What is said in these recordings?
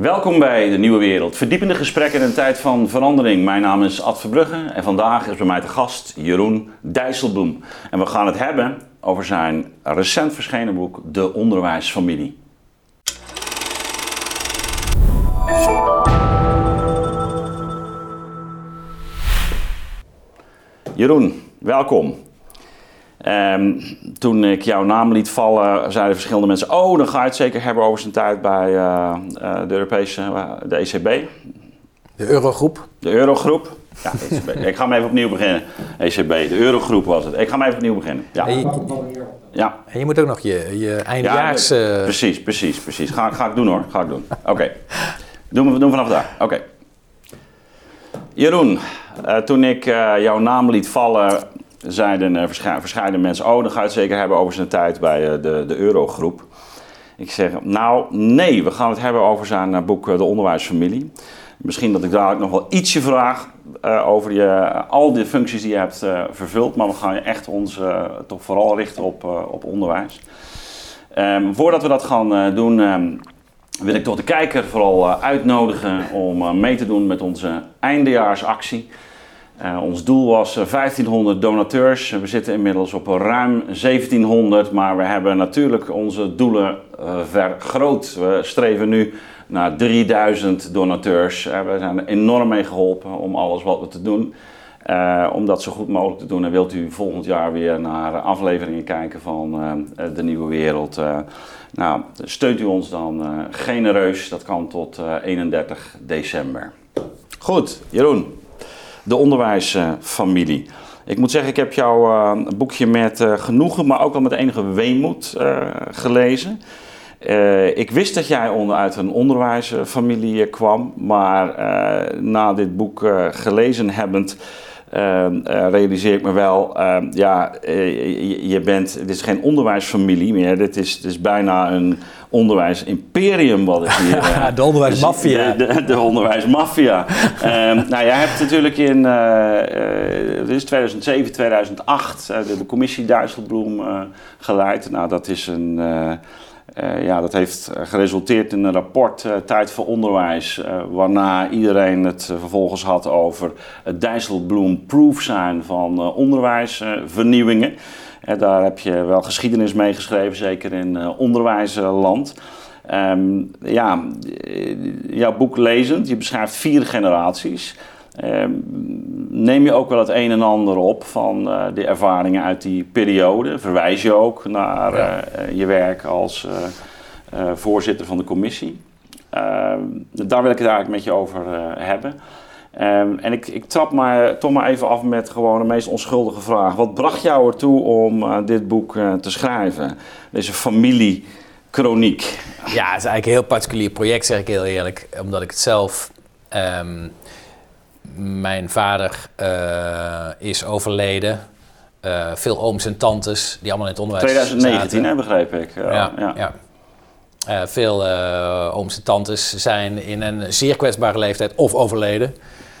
Welkom bij de Nieuwe Wereld. Verdiepende gesprekken in een tijd van verandering. Mijn naam is Ad Verbrugge en vandaag is bij mij te gast Jeroen Dijsselbloem. En we gaan het hebben over zijn recent verschenen boek De Onderwijsfamilie. Jeroen, welkom. Ehm, toen ik jouw naam liet vallen, zeiden verschillende mensen: Oh, dan ga je het zeker hebben over zijn tijd bij uh, uh, de Europese, uh, de ECB. De Eurogroep. De Eurogroep. Ja, ECB. ik ga hem even opnieuw beginnen. ECB, de Eurogroep was het. Ik ga hem even opnieuw beginnen. Ja. En je, ja. En je moet ook nog je, je eindejaars... Ja, precies, precies, precies. Ga, ga ik doen hoor, ga ik doen. Oké, okay. doen, we doen vanaf daar. Oké. Okay. Jeroen, toen ik jouw naam liet vallen zeiden uh, verschillende mensen, oh, dan ga je het zeker hebben over zijn tijd bij uh, de, de Eurogroep. Ik zeg, nou nee, we gaan het hebben over zijn uh, boek De Onderwijsfamilie. Misschien dat ik dadelijk nog wel ietsje vraag over je, al die functies die je hebt vervuld, maar we gaan echt ons toch vooral richten op, op onderwijs. Um, voordat we dat gaan doen, um, wil ik toch de kijker vooral uitnodigen om mee te doen met onze eindejaarsactie. Uh, ons doel was 1500 donateurs. We zitten inmiddels op ruim 1700, maar we hebben natuurlijk onze doelen uh, vergroot. We streven nu naar 3000 donateurs. We zijn enorm mee geholpen om alles wat we te doen. om dat zo goed mogelijk te doen. En wilt u volgend jaar weer naar afleveringen kijken van De Nieuwe Wereld. nou, steunt u ons dan genereus. Dat kan tot 31 december. Goed, Jeroen de onderwijsfamilie. Ik moet zeggen, ik heb jouw uh, boekje met uh, genoegen, maar ook wel met enige weemoed uh, gelezen. ik wist dat jij onder, uit een onderwijsfamilie kwam, maar na dit boek gelezen hebbend, realiseer ik me wel, ja, je, je, bent, dit is geen onderwijsfamilie meer, dit is, dit is bijna een onderwijsimperium wat ik hier... Uh, de onderwijsmafia. De, de, de onderwijsmafia. um, nou, jij hebt natuurlijk in uh, uh, is 2007, 2008 de, de, commissie Dijsselbloem geleid. Nou, dat is een... ja, dat heeft geresulteerd in een rapport Tijd voor Onderwijs, waarna iedereen het vervolgens had over het Dijsselbloem-proof zijn van onderwijsvernieuwingen daar heb je wel geschiedenis mee geschreven, zeker in onderwijsland. Um, ja, jouw boek lezend, je beschrijft vier generaties. Um, neem je ook wel het een en ander op van uh, de ervaringen uit die periode? Verwijs je ook naar ja. uh, je werk als voorzitter van de commissie? Ehm, daar wil ik het eigenlijk met je over hebben. Um, en ik, ik trap maar toch maar even af met gewoon de meest onschuldige vraag. Wat bracht jou ertoe om uh, dit boek uh, te schrijven? Deze familiekroniek. Ja, het is eigenlijk een heel particulier project, zeg ik heel eerlijk. Omdat ik het zelf... Um, mijn vader uh, is overleden. veel ooms en tantes die allemaal in het onderwijs 2019, hè, begrijp ik. ja. ja. ja. Uh, veel uh, ooms en tantes zijn in een zeer kwetsbare leeftijd of overleden.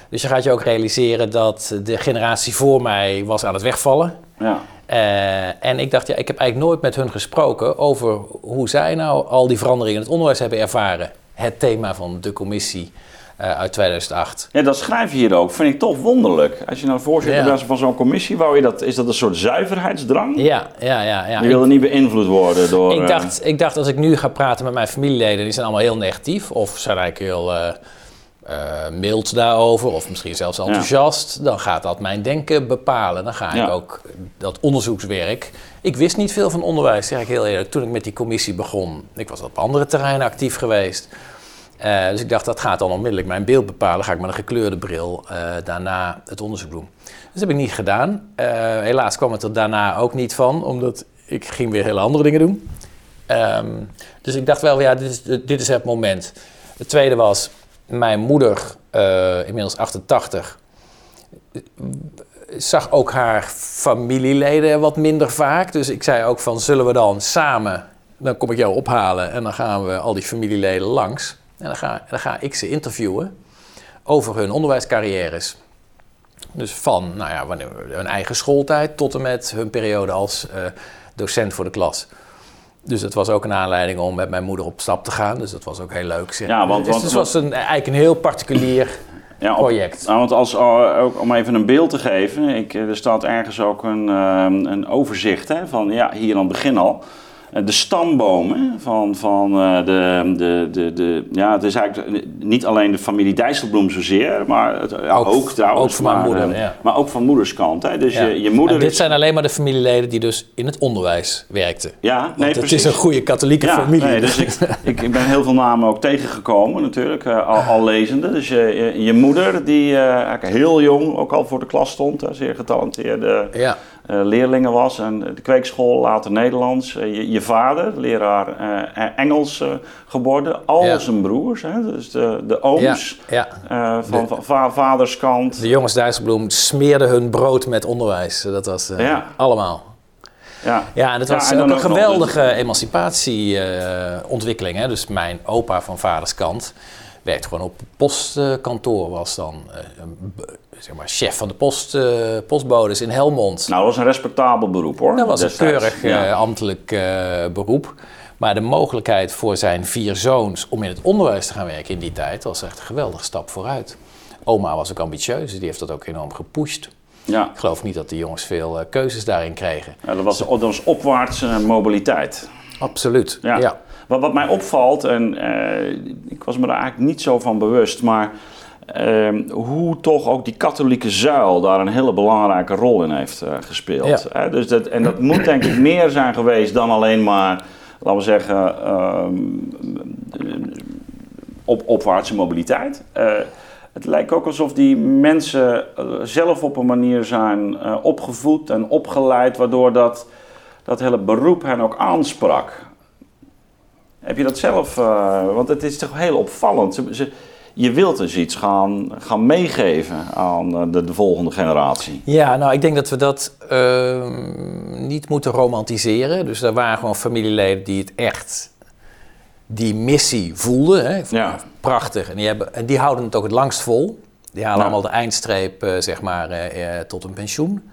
Dus je gaat je ook realiseren dat de generatie voor mij was aan het wegvallen. Ja. Uh, en ik dacht, ja, ik heb eigenlijk nooit met hun gesproken over hoe zij nou al die veranderingen in het onderwijs hebben ervaren. Het thema van de commissie uit 2008. Ja, dat schrijf je hier ook. Vind ik toch wonderlijk. Als je nou voorzitter ja. bent van zo'n commissie, wou je dat, is dat een soort zuiverheidsdrang? Ja, ja, ja. ja. Je wilde niet beïnvloed worden door... Ik dacht, ik dacht, als ik nu ga praten met mijn familieleden, die zijn allemaal heel negatief. Of zijn eigenlijk heel... Uh, mild daarover, of misschien zelfs enthousiast, ja. dan gaat dat mijn denken bepalen. Dan ga ik ook dat onderzoekswerk. Ik wist niet veel van onderwijs, zeg ik heel eerlijk, toen ik met die commissie begon. Ik was op andere terreinen actief geweest. Uh, dus ik dacht, dat gaat dan onmiddellijk mijn beeld bepalen. Ga ik met een gekleurde bril uh, daarna het onderzoek doen. Dus dat heb ik niet gedaan. helaas kwam het er daarna ook niet van, omdat ik ging weer hele andere dingen doen. Um, dus ik dacht wel, ja, dit is, dit is het moment. Het tweede was, mijn moeder, inmiddels 88, zag ook haar familieleden wat minder vaak. Dus ik zei ook van, zullen we dan samen, dan kom ik jou ophalen en dan gaan we al die familieleden langs. En dan ga, dan ga ik ze interviewen over hun onderwijscarrières. Dus van nou ja, hun eigen schooltijd tot en met hun periode als uh, docent voor de klas. Dus het was ook een aanleiding om met mijn moeder op stap te gaan. Dus dat was ook heel leuk. Zeg. Ja, want- dus het was een, eigenlijk een heel particulier Ja, op- project. Nou, want als, eh, ook om even een beeld te geven, ik, eh, er staat ergens ook een, eh, een overzicht hè, van, ja, hier aan het begin al. Eh, De stambomen van, van eh, de, de, de, de, ja, het is eigenlijk niet alleen de familie Dijsselbloem zozeer, maar het, ja, Ook- ook, trouwens. ook van mijn maar, moeder, eh, ja. Maar ook van moederskant. Hè. Dus Ja. je, je moeder En dit is- zijn alleen maar de familieleden die dus in het onderwijs werkten. Ja, Want nee, het precies. is een goede katholieke familie. nee, dus ik, ik, ben heel veel namen ook tegengekomen natuurlijk, al, al lezende. Dus je, je, je moeder, die eigenlijk heel jong ook al voor de klas stond, hè, zeer getalenteerde ja. Eh, leerlingen was. En de kweekschool, later Nederlands. Eh, je, je vader, leraar eh, Engels geworden. Al Ja. zijn broers, hè, dus de, de ooms ja. van, van va- vaderskant. De jongens Dijsselbloem smeerden hun brood met onderwijs. Dat was allemaal. Ja. Ja, en het Ja, was en ook een geweldige emancipatieontwikkeling. hè dus mijn opa van vaders kant werkte gewoon op het postkantoor. Was dan eh, zeg maar, chef van de post, eh, postbodes in Helmond. Nou, dat was een respectabel beroep hoor. dat was een keurig Ja. eh, ambtelijk beroep. Maar de mogelijkheid voor zijn vier zoons om in het onderwijs te gaan werken in die tijd was echt een geweldige stap vooruit. Oma was ook ambitieus, die heeft dat ook enorm gepusht. Ja. Ik geloof niet dat de jongens veel keuzes daarin kregen. Ja, dat, was, dat was opwaartse mobiliteit. Absoluut. Ja. ja. Wat, wat mij opvalt, en eh, ik was me daar eigenlijk niet zo van bewust, maar ehm, hoe toch ook die katholieke zuil daar een hele belangrijke rol in heeft eh, gespeeld. Ja. Dus dat, en dat moet denk ik meer zijn geweest dan alleen maar, laten we zeggen, ehm, op, opwaartse mobiliteit. Eh, het lijkt ook alsof die mensen zelf op een manier zijn opgevoed en opgeleid, waardoor dat, dat hele beroep hen ook aansprak. Heb je dat zelf? eh, want het is toch heel opvallend. Ze, ze- je wilt dus iets gaan, gaan meegeven aan eh, de, de volgende generatie. Ja, nou, ik denk dat we dat ehm, niet moeten romantiseren. Dus er waren gewoon familieleden die het echt, die missie voelden. Hè? Ja. Prachtig. En die, hebben, en die houden het ook het langst vol. Die halen allemaal de eindstreep, eh, zeg maar, tot een pensioen.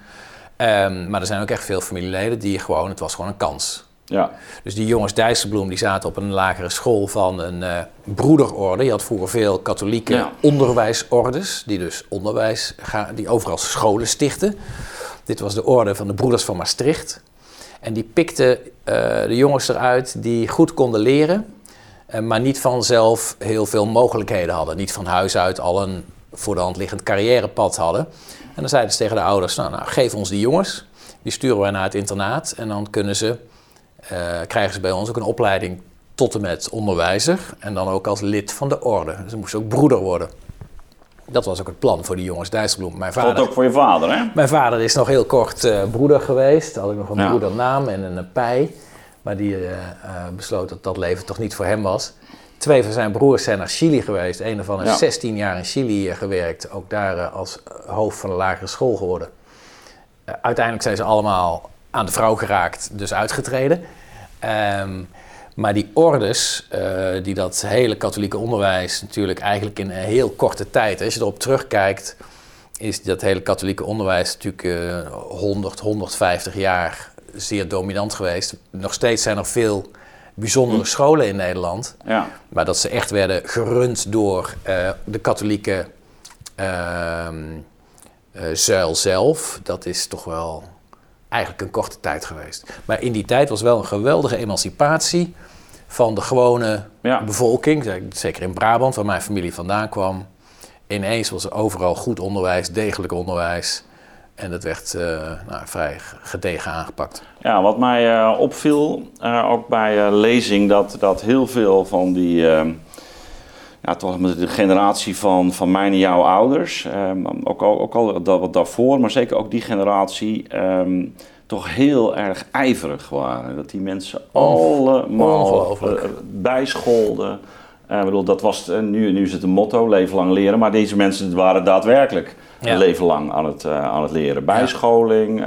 Ehm, maar er zijn ook echt veel familieleden die gewoon, het was gewoon een kans. Ja, Dus die jongens Dijsselbloem die zaten op een lagere school van een eh, broederorde. Je had vroeger veel katholieke Ja. onderwijsordes, die dus onderwijs gaan, die overal scholen stichten. Dit was de orde van de Broeders van Maastricht. En die pikten eh, de jongens eruit die goed konden leren, eh, maar niet vanzelf heel veel mogelijkheden hadden. Niet van huis uit al een voor de hand liggend carrièrepad hadden. En dan zeiden ze tegen de ouders, nou, nou geef ons die jongens. Die sturen wij naar het internaat en dan kunnen ze krijgen ze bij ons ook een opleiding tot en met onderwijzer en dan ook als lid van de orde. Dus ze moesten ook broeder worden. Dat was ook het plan voor die jongens Dijsselbloem. Mijn vader, ook voor je vader, hè? mijn vader is nog heel kort eh, broeder geweest. Had ik nog een Ja. broedernaam en een pij. Maar die eh, eh, besloot dat dat leven toch niet voor hem was. Twee van zijn broers zijn naar Chili geweest. Een daarvan heeft Ja. 16 jaar in Chili eh, gewerkt. Ook daar eh, als hoofd van een lagere school geworden. Eh, uiteindelijk zijn ze allemaal aan de vrouw geraakt, dus uitgetreden. Ehm, maar die ordes, eh, die dat hele katholieke onderwijs natuurlijk eigenlijk in een heel korte tijd, als je erop terugkijkt, is dat hele katholieke onderwijs natuurlijk eh 100, 150 jaar zeer dominant geweest. Nog steeds zijn er veel bijzondere scholen in Nederland, Ja. maar dat ze echt werden gerund door eh, de katholieke ehm, eh, zuil zelf, dat is toch wel eigenlijk een korte tijd geweest. Maar in die tijd was wel een geweldige emancipatie van de gewone Ja. bevolking. Zeker in Brabant, waar mijn familie vandaan kwam. Ineens was er overal goed onderwijs, degelijk onderwijs. En dat werd eh, nou, vrij gedegen aangepakt. Ja, wat mij eh, opviel, eh, ook bij lezing, dat, dat heel veel van die, ja, toch met de generatie van, van mijn en jouw ouders, eh, ook al, ook al dat wat daarvoor, maar zeker ook die generatie, ehm, toch heel erg ijverig waren. Dat die mensen allemaal eh, bijscholden. Eh, bedoel, dat was, eh, nu, nu is het een motto, leven lang leren, maar deze mensen waren daadwerkelijk Ja. een leven lang aan het, aan het leren. Bijscholing,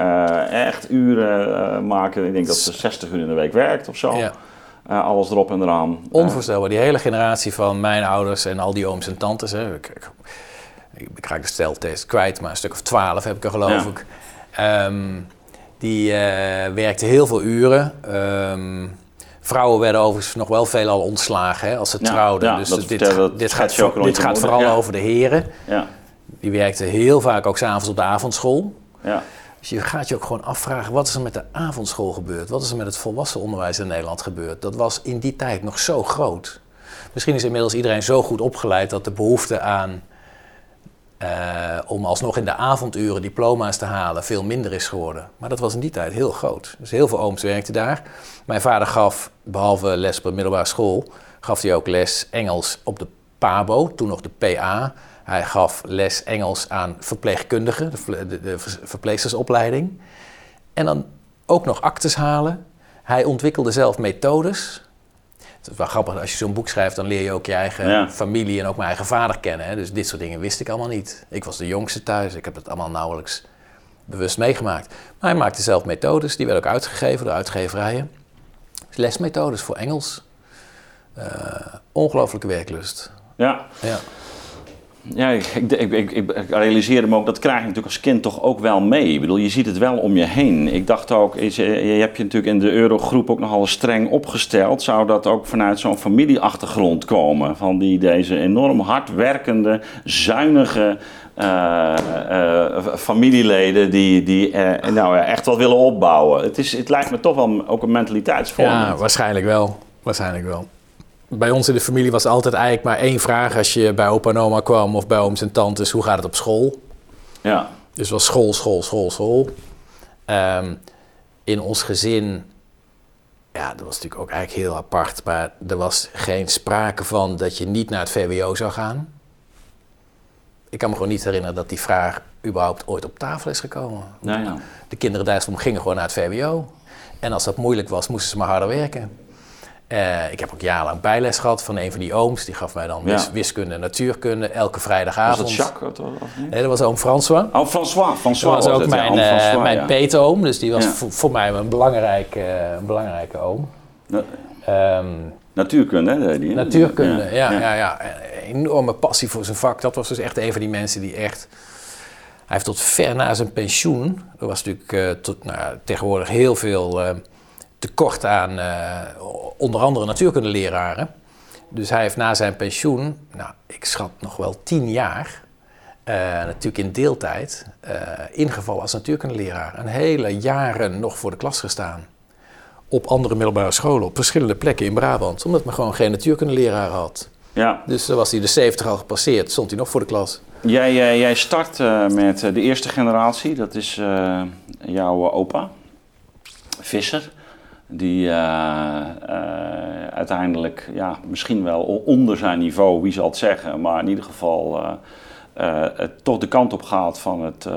echt uren maken. Ik denk dat ze 60 uur in de week werkt of zo. Ja. Eh, alles erop en eraan. Eh, Onvoorstelbaar. Die hele generatie van mijn ouders en al die ooms en tantes. Hè. Ik, ik, ik, ik raak de steltest kwijt, maar een stuk of twaalf heb ik er geloof Ja. ik. Ehm, die eh werkte heel veel uren. Ehm, Vrouwen werden overigens nog wel veelal ontslagen hè, als ze Ja, trouwden. ja, dus dat dit, dat dit gaat voor- dit gaat vooral over de heren. Ja, Die werkten heel vaak ook s'avonds op de avondschool. ja. Dus je gaat je ook gewoon afvragen, wat is er met de avondschool gebeurd? Wat is er met het volwassen onderwijs in Nederland gebeurd? Dat was in die tijd nog zo groot. Misschien is inmiddels iedereen zo goed opgeleid dat de behoefte aan... eh, om alsnog in de avonduren diploma's te halen veel minder is geworden. Maar dat was in die tijd heel groot. Dus heel veel ooms werkten daar. Mijn vader gaf, behalve les op de middelbare school... gaf hij ook les Engels op de PABO, toen nog de PA... Hij gaf les Engels aan verpleegkundigen, de, de, de verpleegstersopleiding. En dan ook nog actes halen. Hij ontwikkelde zelf methodes. Het is wel grappig, als je zo'n boek schrijft, dan leer je ook je eigen Ja. familie en ook mijn eigen vader kennen. Hè? Dus dit soort dingen wist ik allemaal niet. Ik was de jongste thuis, ik heb het allemaal nauwelijks bewust meegemaakt. Maar hij maakte zelf methodes, die werden ook uitgegeven door uitgeverijen. Dus lesmethodes voor Engels. Eh, ongelooflijke werklust. ja. Ja. Ja, ik, ik, ik, realiseerde me ook, dat krijg je natuurlijk als kind toch ook wel mee. Ik bedoel, je ziet het wel om je heen. Ik dacht ook, eh, je hebt je natuurlijk in de eurogroep ook nogal streng opgesteld. Zou dat ook vanuit zo'n familieachtergrond komen? Van die, deze enorm hardwerkende, zuinige eh, eh, familieleden die, die eh, nou, echt wat willen opbouwen. Het, is, het lijkt me toch wel ook een mentaliteitsvorm. Ja, waarschijnlijk wel. Waarschijnlijk wel. Bij ons in de familie was altijd eigenlijk maar één vraag als je bij opa en oma kwam of bij ooms en tantes. Hoe gaat het op school? ja. Dus was school, school, school, school. Ehm, in ons gezin, ja, dat was natuurlijk ook eigenlijk heel apart, maar er was geen sprake van dat je niet naar het VWO zou gaan. Ik kan me gewoon niet herinneren dat die vraag überhaupt ooit op tafel is gekomen. Nou ja. De kinderen Dijsselbloem gingen gewoon naar het VWO. En als dat moeilijk was, moesten ze maar harder werken. Eh, ik heb ook jarenlang bijles gehad van een van die ooms. Die gaf mij dan wis- wiskunde en natuurkunde elke Was vrijdagavond. dat Jacques? Of, of niet? Nee, dat was oom François. Oh, François. François Dat was ook mijn, eh, François, mijn ja. peetoom. Dus die was Ja. voor, voor mij een belangrijke, een belangrijke oom. Ehm, Natuurkunde, hè? die, natuurkunde, ja, ja. ja. Een enorme passie voor zijn vak. Dat was dus echt een van die mensen die echt... Hij heeft tot ver na zijn pensioen... Er was natuurlijk eh, tot, nou, tegenwoordig heel veel eh, tekort aan eh, onder andere natuurkundeleraren. Dus hij heeft na zijn pensioen, nou, ik schat nog wel tien jaar... eh, natuurlijk in deeltijd, eh, ingevallen als natuurkundeleraar. En hele jaren nog voor de klas gestaan op andere middelbare scholen, op verschillende plekken in Brabant, omdat men gewoon geen natuurkundeleraar had. Ja. Dus dan was hij de 70 al gepasseerd, stond hij nog voor de klas. Jij, jij, jij start met de eerste generatie, dat is jouw opa, Visser. Die eh, eh, uiteindelijk, ja, misschien wel onder zijn niveau, wie zal het zeggen, maar in ieder geval eh, toch de kant op gaat van het,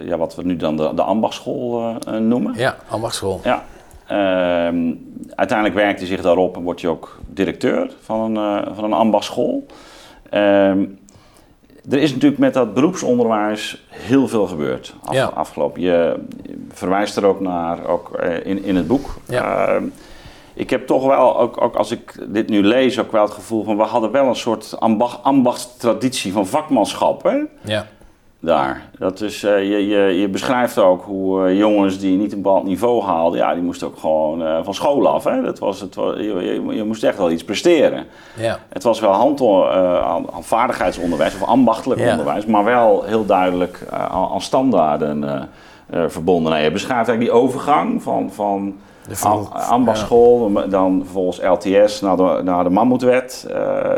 ja, wat we nu dan de, de ambachtschool noemen. Ja, ambachtschool. Ja. Ehm, uiteindelijk werkt hij zich daarop en wordt hij ook directeur van een, van een ambachtschool. Ehm, er is natuurlijk met dat beroepsonderwijs heel veel gebeurd af, Ja. afgelopen. Je verwijst er ook naar, ook eh, in, in het boek. Ja. Ehm, ik heb toch wel, ook, ook als ik dit nu lees, ook wel het gevoel van... we hadden wel een soort ambacht, ambachtstraditie van vakmanschap, hè? Ja. Daar. Dat is, eh, je, je, je beschrijft ook hoe eh, jongens die niet een bepaald niveau haalden, ja, die moesten ook gewoon eh, van school af. Hè? Dat was het, je, je, moest echt wel iets presteren. Ja. Het was wel hand, vaardigheidsonderwijs of ambachtelijk Ja. onderwijs, maar wel heel duidelijk aan, standaarden verbonden. Nou, je beschrijft eigenlijk die overgang van, van De vro- am- ambachtsschool, dan vervolgens LTS naar de, naar de Mammoetwet. Eh,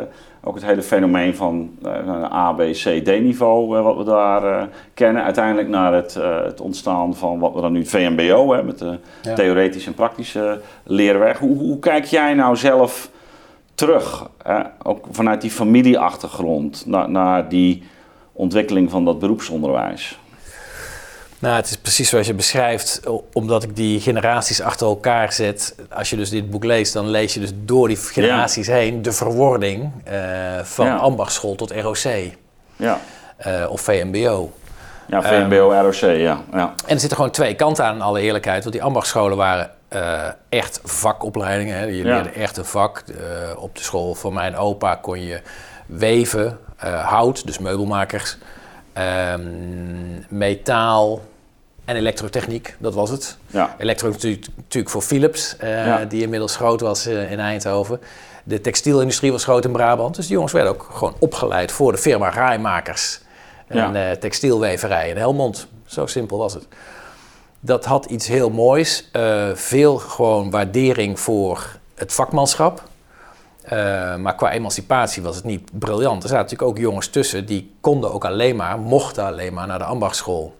ook het hele fenomeen van eh, een A, B, C, D-niveau, eh, wat we daar eh, kennen. Uiteindelijk naar het, eh, het ontstaan van wat we dan nu het VMBO, hè, met de Ja. theoretische en praktische leerweg. Hoe, hoe kijk jij nou zelf terug, hè, ook vanuit die familieachtergrond, naar, naar die ontwikkeling van dat beroepsonderwijs? Nou, het is precies zoals je beschrijft, omdat ik die generaties achter elkaar zet. Als je dus dit boek leest, dan lees je dus door die generaties heen de verwording eh, van Ja. ambachtschool tot ROC Ja, eh, of VMBO. ja VMBO, ROC, ja. ja. En er zitten gewoon twee kanten aan, in alle eerlijkheid. Want die ambachtsscholen waren eh, echt vakopleidingen. Hè. Je leerde echt een vak. Op de school van mijn opa kon je weven, hout, dus meubelmakers, ehm, metaal, en elektrotechniek, dat was het. Ja. Elektro natuurlijk, voor Philips, eh, Ja. die inmiddels groot was eh, in Eindhoven. De textielindustrie was groot in Brabant. Dus die jongens werden ook gewoon opgeleid voor de firma Raaimakers. En Ja. eh, textielweverij in Helmond. Zo simpel was het. Dat had iets heel moois. veel gewoon waardering voor het vakmanschap. Eh, maar qua emancipatie was het niet briljant. Er zaten natuurlijk ook jongens tussen die konden ook alleen maar, mochten alleen maar naar de ambachtschool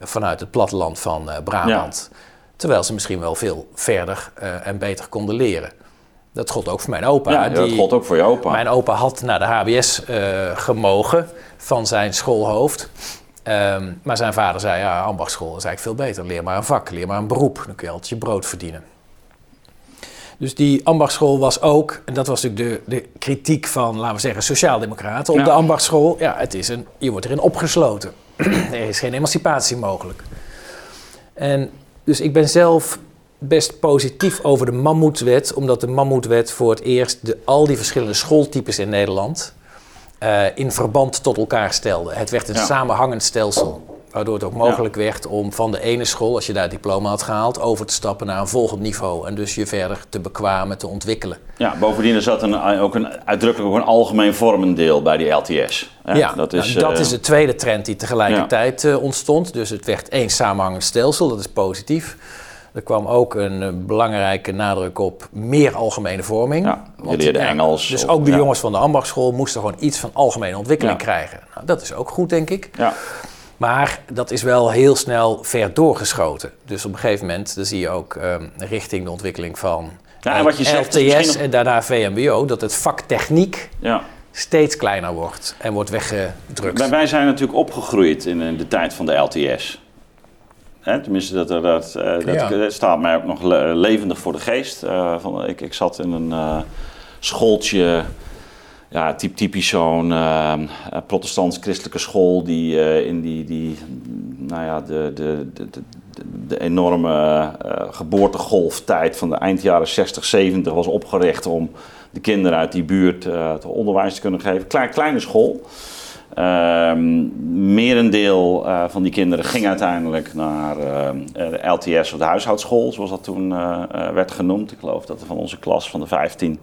vanuit het platteland van eh, Brabant. Terwijl ze misschien wel veel verder eh, en beter konden leren. Dat gold ook voor mijn opa. Ja, dat gold ook voor je opa. Mijn opa had naar de HBS eh, gemogen van zijn schoolhoofd. Ehm, maar zijn vader zei, ja, ambachtschool is eigenlijk veel beter. Leer maar een vak, leer maar een beroep. Dan kun je altijd je brood verdienen. Dus die ambachtschool was ook, en dat was natuurlijk de, de kritiek van, laten we zeggen, sociaaldemocraten op Ja. de ambachtschool. Ja, het is een, je wordt erin opgesloten. er is geen emancipatie mogelijk. En dus ik ben zelf best positief over de Mammoetwet, omdat de Mammoetwet voor het eerst de, al die verschillende schooltypes in Nederland eh, in verband tot elkaar stelde. Het werd een Ja. samenhangend stelsel. Waardoor het ook mogelijk werd om van de ene school, als je daar het diploma had gehaald, over te stappen naar een volgend niveau. En dus je verder te bekwamen, te ontwikkelen. Ja, bovendien er zat een, ook een, uitdrukkelijk ook een algemeen vormendeel bij die LTS. Ja, dat is, nou, dat eh, is de tweede trend die tegelijkertijd eh, ontstond. Dus het werd één samenhangend stelsel, dat is positief. Er kwam ook een eh, belangrijke nadruk op meer algemene vorming. Ja, je leerde Engels Dus of- ook de ja. jongens van de ambachtschool moesten gewoon iets van algemene ontwikkeling Ja. krijgen. Nou, dat is ook goed, denk ik. Ja, Maar dat is wel heel snel ver doorgeschoten. Dus op een gegeven moment dan zie je ook ehm, richting de ontwikkeling van Ja, en wat je zegt LTS en daarna VMBO... dat het vak techniek ja. steeds kleiner wordt en wordt weggedrukt. Wij, wij zijn natuurlijk opgegroeid in, de tijd van de LTS. Hè, tenminste, dat, dat, dat, eh, dat Ja. dat staat mij ook nog le- levendig voor de geest. Eh, van, ik, ik zat in een eh, schooltje, ja, typ, typisch zo'n eh, protestants-christelijke school die eh, in die, die, nou ja, de, de, de, de, enorme eh, geboortegolftijd van de eind jaren 60, 70 was opgericht om de kinderen uit die buurt het onderwijs te kunnen geven. Klein, kleine school. Ehm merendeel van die kinderen ging uiteindelijk naar de LTS of de huishoudschool, zoals dat toen werd genoemd. Ik geloof dat er van onze klas van de 15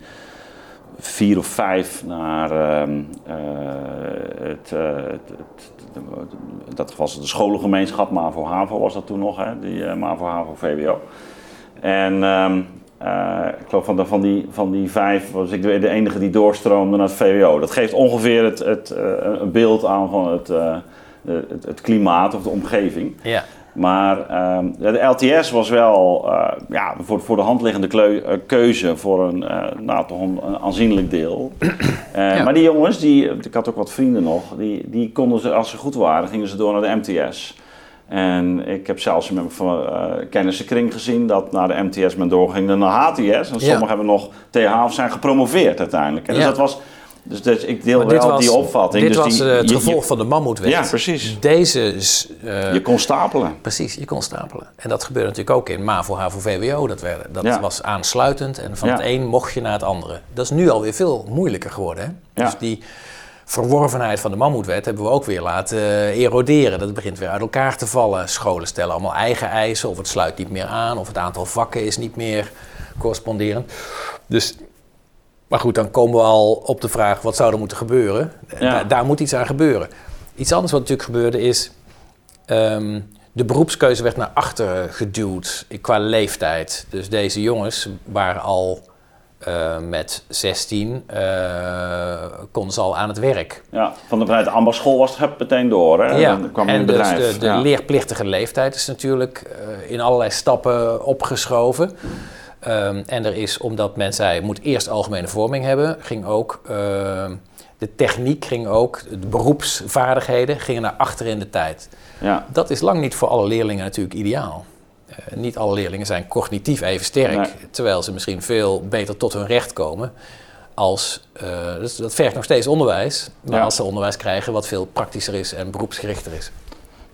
vier of vijf naar ehm, eh, het, eh, het, het- het- dat was de scholengemeenschap, MAVO-HAVO was dat toen nog, hè, die eh, MAVO-HAVO-VWO. En ehm, eh, ik geloof van, van, die, van die vijf was ik de, enige die doorstroomde naar het VWO. Dat geeft ongeveer het, het, een beeld aan van het, het klimaat of de omgeving. Ja. Maar ehm, de LTS was wel eh, ja, voor, voor de hand liggende eh, keuze voor een, eh, nou, toch een, een aanzienlijk deel. Ja. Maar die jongens, die, ik had ook wat vrienden nog, die, die konden ze, als ze goed waren, gingen ze door naar de MTS. En ik heb zelfs in mijn uh, kennissenkring gezien dat naar de MTS men doorging naar HTS. En sommigen Ja. hebben nog TH of zijn gepromoveerd uiteindelijk. En dus Ja. dat was, dus, dus ik deel Maar dit wel was, die opvatting. dit dus was die, eh, het je- gevolg van de mammoetwet. Ja, precies. Deze, eh, Je kon stapelen. precies, je kon stapelen. En dat gebeurde natuurlijk ook in MAVO, HAVO, VWO. Dat, werden, dat Ja. was aansluitend en van Ja. het een mocht je naar het andere. Dat is nu alweer veel moeilijker geworden. Hè? Dus die verworvenheid van de mammoetwet hebben we ook weer laten eh, eroderen. Dat begint weer uit elkaar te vallen. Scholen stellen allemaal eigen eisen of het sluit niet meer aan of het aantal vakken is niet meer corresponderend. Dus, maar goed, dan komen we al op de vraag wat zou er moeten gebeuren. Ja. Daar, daar moet iets aan gebeuren. Iets anders wat natuurlijk gebeurde is... ehm, de beroepskeuze werd naar achteren geduwd qua leeftijd. Dus deze jongens waren al eh, met 16, eh, konden ze al aan het werk. Ja, van de, vanuit de ambachtschool was het meteen door. Hè? Ja, Dan kwam in en het dus de, de ja. leerplichtige leeftijd is natuurlijk eh, in allerlei stappen opgeschoven. Ehm, en er is, omdat men zei, moet eerst algemene vorming hebben, ging ook ehm, de techniek, ging ook, de beroepsvaardigheden gingen naar achter in de tijd. ja. Dat is lang niet voor alle leerlingen natuurlijk ideaal. Eh, niet alle leerlingen zijn cognitief even sterk, Nee. terwijl ze misschien veel beter tot hun recht komen. Als, eh, dus dat vergt nog steeds onderwijs, maar Ja. als ze onderwijs krijgen wat veel praktischer is en beroepsgerichter is.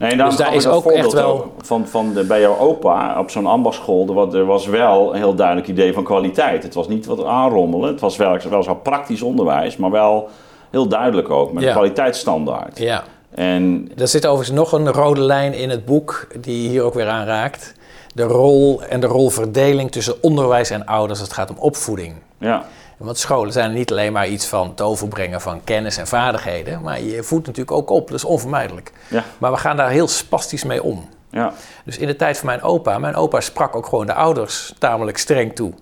Nee, Dus daar is ook echt wel- Van, van de, bij jouw opa op zo'n ambachtsschool, er was, er was wel een heel duidelijk idee van kwaliteit. Het was niet wat aanrommelen, het was wel, wel zo praktisch onderwijs, maar wel heel duidelijk ook, met Ja. een kwaliteitsstandaard. Ja, En Er zit overigens nog een rode lijn in het boek die hier ook weer aanraakt. De rol en de rolverdeling tussen onderwijs en ouders als het gaat om opvoeding. ja, Want scholen zijn niet alleen maar iets van het overbrengen van kennis en vaardigheden, maar je voedt natuurlijk ook op, dat is onvermijdelijk. ja, Maar we gaan daar heel spastisch mee om. ja, Dus in de tijd van mijn opa, mijn opa sprak ook gewoon de ouders tamelijk streng toe.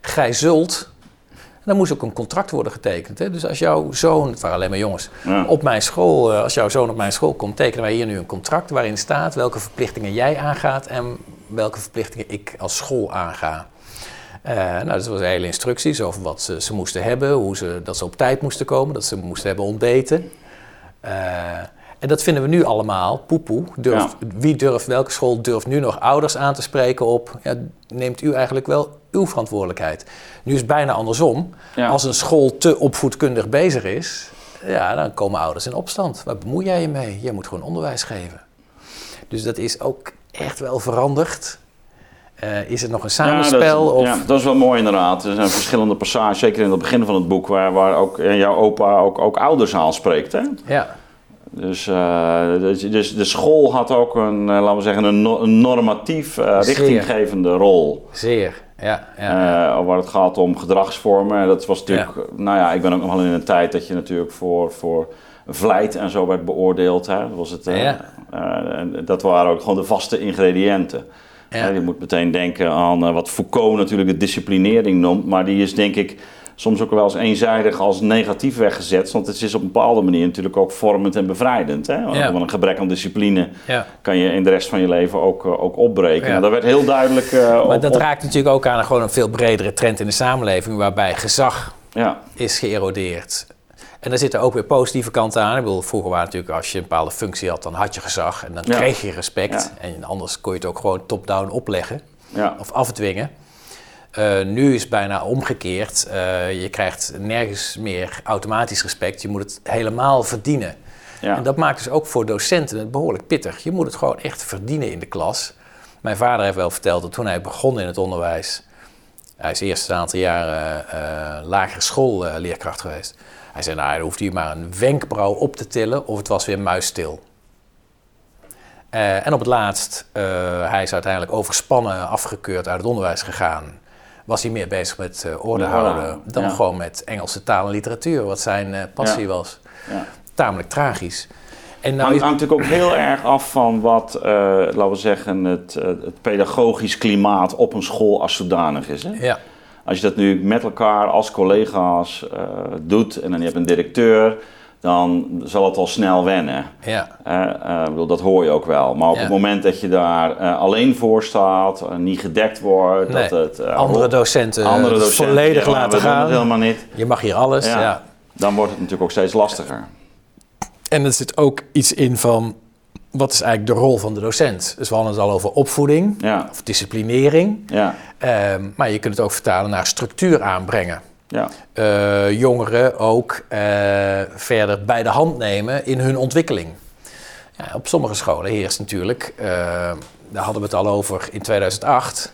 Gij zult, dan moest ook een contract worden getekend. Hè? Dus als jouw zoon, het waren alleen maar jongens, Ja. op mijn school, eh, als jouw zoon op mijn school komt, tekenen wij hier nu een contract waarin staat welke verplichtingen jij aangaat en welke verplichtingen ik als school aanga. Eh, nou, dat was hele instructies over wat ze, ze moesten hebben, hoe ze, dat ze op tijd moesten komen, dat ze moesten hebben ontbeten. Eh, en dat vinden we nu allemaal, poepoe. Durft, Wie durft, welke school durft nu nog ouders aan te spreken op, ja, neemt u eigenlijk wel uw verantwoordelijkheid. Nu is het bijna andersom. Ja. Als een school te opvoedkundig bezig is, ja, dan komen ouders in opstand. Waar bemoei jij je mee? Jij moet gewoon onderwijs geven. Dus dat is ook echt wel veranderd. Eh, is het nog een samenspel? Ja, dat, of... ja, dat is wel mooi inderdaad. Er zijn verschillende passages, zeker in het begin van het boek, waar, waar ook eh, jouw opa ook, ook ouders aanspreekt. Hè? ja. Dus, eh, dus, dus de school had ook een, laten we zeggen, een, no- een normatief richtinggevende rol. zeer. Ja, ja. Waar het gaat om gedragsvormen. En Dat was natuurlijk, nou ja, ik ben ook nog wel in een tijd dat je natuurlijk voor, voor vlijt en zo werd beoordeeld. Hè. Dat, was het, Ja. en dat waren ook gewoon de vaste ingrediënten. Ja. Je moet meteen denken aan eh, wat Foucault natuurlijk de disciplinering noemt. Maar die is denk ik soms ook wel eens eenzijdig als negatief weggezet. Want het is op een bepaalde manier natuurlijk ook vormend en bevrijdend. Hè? Want Ja. Een gebrek aan discipline ja. kan je in de rest van je leven ook, eh, ook opbreken. Ja. Dat werd heel duidelijk eh, Maar op- dat op- raakt natuurlijk ook aan een, gewoon een veel bredere trend in de samenleving, waarbij gezag Ja, is geërodeerd. En daar zitten ook weer positieve kanten aan. Ik bedoel, vroeger waren natuurlijk, als je een bepaalde functie had, dan had je gezag en dan Ja. kreeg je respect. Ja. En anders kon je het ook gewoon top-down opleggen ja, of afdwingen. Eh, nu is het bijna omgekeerd. Eh, je krijgt nergens meer automatisch respect. Je moet het helemaal verdienen. ja. En dat maakt dus ook voor docenten het behoorlijk pittig. Je moet het gewoon echt verdienen in de klas. Mijn vader heeft wel verteld dat toen hij begon in het onderwijs... Hij is eerst een aantal jaren eh lagere schoolleerkracht geweest. Hij zei, nou, dan hoeft hij maar een wenkbrauw op te tillen of het was weer muisstil. Eh, en op het laatst, eh, hij is uiteindelijk overspannen afgekeurd uit het onderwijs gegaan. Was hij meer bezig met eh, orde Ja, houden dan ja. gewoon met Engelse taal en literatuur, wat zijn passie Ja. was. ja. Tamelijk tragisch. En nou hangt, is, hangt natuurlijk ook heel erg af van wat, laten we zeggen, het, het pedagogisch klimaat op een school als zodanig is. Hè? ja, Als je dat nu met elkaar als collega's eh, doet en dan heb je een directeur, dan zal het al snel wennen. ja, Eh, eh, bedoel, dat hoor je ook wel. Maar op Ja. het moment dat je daar alleen voor staat, niet gedekt wordt, Nee. dat het andere docenten, andere docenten volledig laten gaan. helemaal niet. Je mag hier alles, ja. Dan wordt het natuurlijk ook steeds lastiger. En er zit ook iets in van, wat is eigenlijk de rol van de docent? Dus we hadden het al over opvoeding Ja, of disciplinering. ja, Ehm, maar je kunt het ook vertalen naar structuur aanbrengen. ja, Eh, jongeren ook eh, verder bij de hand nemen in hun ontwikkeling. Ja, op sommige scholen heerst natuurlijk, eh, daar hadden we het al over in 2008,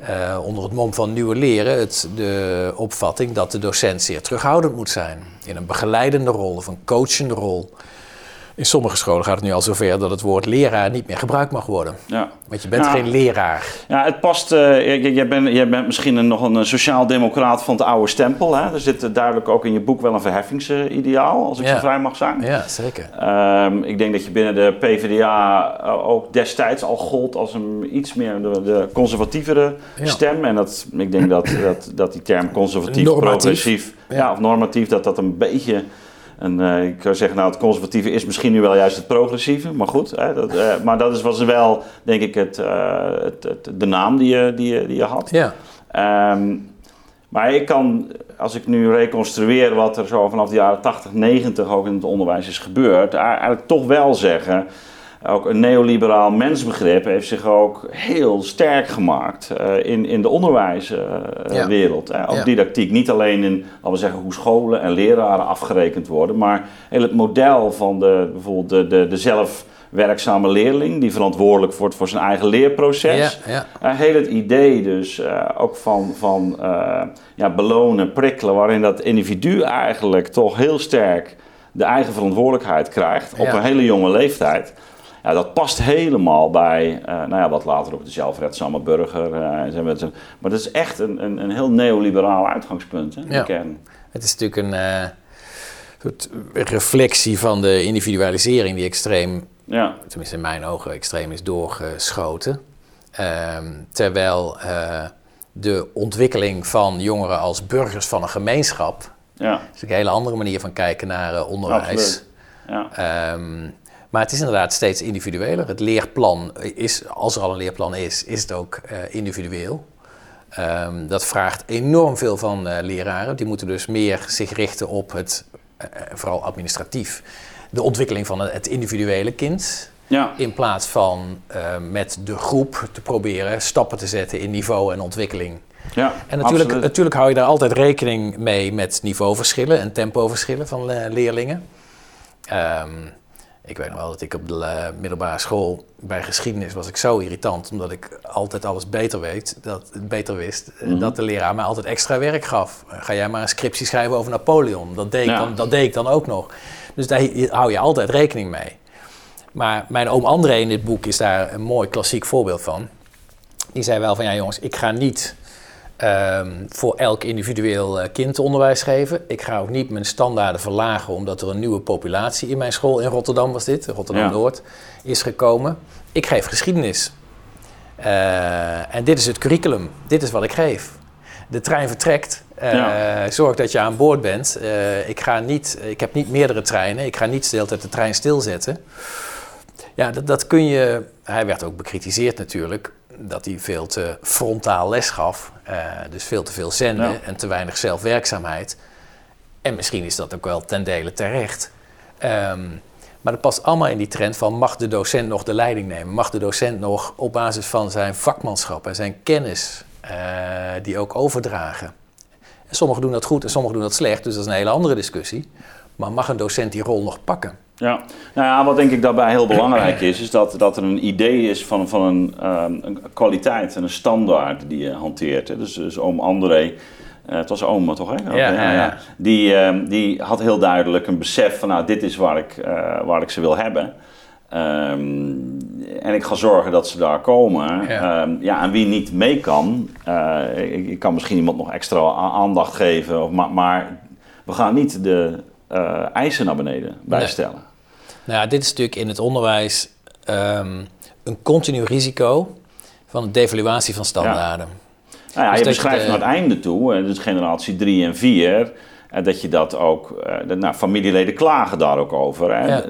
eh, onder het mom van nieuwe leren, het, de opvatting dat de docent zeer terughoudend moet zijn. In een begeleidende rol of een coachende rol. In sommige scholen gaat het nu al zover dat het woord leraar niet meer gebruikt mag worden. ja. Want je bent geen leraar. Ja, het past. eh, jij, bent, jij bent misschien een, nog een eh, sociaal-democraat van het oude stempel. Hè? Er zit eh, duidelijk ook in je boek wel een verheffingsideaal, als ik Ja. zo vrij mag zijn. Ja, zeker. Ehm, ik denk dat je binnen de PvdA ook destijds al gold als een iets meer de, de conservatievere Ja. stem. En dat, ik denk dat, dat, dat die term conservatief, Normatief. progressief. Ja. of normatief, dat dat een beetje... Eh, ik zou zeggen, nou, het conservatieve is misschien nu wel juist het progressieve, maar goed. Hè, dat, eh, maar dat is, was wel, denk ik, het, eh, het, het- de naam die je, die je, die je had. Ja, Ehm, maar ik kan, als ik nu reconstrueer wat er zo vanaf de jaren 80, 90 ook in het onderwijs is gebeurd, eigenlijk toch wel zeggen. Ook een neoliberaal mensbegrip heeft zich ook heel sterk gemaakt eh, in, in de onderwijswereld. Ja. Ook Ja. didactiek. Niet alleen in, laten we zeggen, hoe scholen en leraren afgerekend worden, maar heel het model van de, bijvoorbeeld de, de, de zelfwerkzame leerling, die verantwoordelijk wordt voor zijn eigen leerproces. ja, ja. Uh, heel het idee dus eh, ook van, van eh, ja, belonen, prikkelen, waarin dat individu eigenlijk toch heel sterk de eigen verantwoordelijkheid krijgt op Ja. een hele jonge leeftijd. Ja, dat past helemaal bij, eh, nou ja, wat later op de zelfredzame burger. eh, zo- maar dat is echt een, een, een heel neoliberaal uitgangspunt, hè, Ja. kern. Het is natuurlijk een eh, soort reflectie van de individualisering die extreem, Ja, tenminste in mijn ogen, extreem is doorgeschoten. Ehm, terwijl eh, de ontwikkeling van jongeren als burgers van een gemeenschap, ja, dat is een hele andere manier van kijken naar eh, onderwijs. Ja, Ehm, maar het is inderdaad steeds individueler. Het leerplan is, als er al een leerplan is, is het ook eh, individueel. Ehm, dat vraagt enorm veel van eh, leraren. Die moeten dus meer zich richten op het, eh, vooral administratief, de ontwikkeling van het individuele kind. ja, In plaats van met de groep te proberen stappen te zetten in niveau en ontwikkeling. ja En natuurlijk, absoluut. natuurlijk hou je daar altijd rekening mee met niveauverschillen en tempoverschillen van leerlingen. Ehm, ik weet nog wel dat ik op de eh, middelbare school bij geschiedenis was ik zo irritant, omdat ik altijd alles beter weet, dat, beter wist, eh, Mhm. dat de leraar mij altijd extra werk gaf. Eh, Ga jij maar een scriptie schrijven over Napoleon? Dat deed, ik dan, dat deed ik dan ook nog. Dus daar hou je altijd rekening mee. Maar mijn oom André in dit boek is daar een mooi klassiek voorbeeld van. Die zei wel van ja jongens, ik ga niet ehm, voor elk individueel eh, kind onderwijs geven. Ik ga ook niet mijn standaarden verlagen omdat er een nieuwe populatie in mijn school in Rotterdam was dit, Rotterdam-Noord, is gekomen. Ik geef geschiedenis. Eh, en dit is het curriculum. Dit is wat ik geef. De trein vertrekt. Eh, Ja. Zorg dat je aan boord bent. Ik, ga niet, ik heb niet meerdere treinen. Ik ga niet de hele tijd de trein stilzetten. Ja, dat, dat kun je. Hij werd ook bekritiseerd natuurlijk. Dat hij veel te frontaal les gaf. Eh, dus veel te veel zenden Ja. en te weinig zelfwerkzaamheid. En misschien is dat ook wel ten dele terecht. Ehm, maar dat past allemaal in die trend van mag de docent nog de leiding nemen? Mag de docent nog op basis van zijn vakmanschap en zijn kennis eh, die ook overdragen? En sommigen doen dat goed en sommigen doen dat slecht, dus dat is een hele andere discussie. Maar mag een docent die rol nog pakken? Ja, nou ja, wat denk ik daarbij heel belangrijk is, is dat, dat er een idee is van, van een, ehm, een kwaliteit en een standaard die je hanteert. Hè. Dus, dus oom André, eh, het was oma toch? Hè? Ja, ja, ja. Die, ehm, die had heel duidelijk een besef van, nou, dit is waar ik, eh, waar ik ze wil hebben. Ehm, en ik ga zorgen dat ze daar komen. Ja. Ja, en wie niet mee kan, eh, ik, ik kan misschien iemand nog extra aandacht geven, of, maar, maar we gaan niet de eisen naar beneden bijstellen. Nou ja, dit is natuurlijk in het onderwijs ehm, een continu risico van de devaluatie van standaarden. Nou ja, Dus je beschrijft naar het einde toe, dus generatie 3 en 4, eh, dat je dat ook, eh, nou, familieleden klagen daar ook over. Hè? Ja.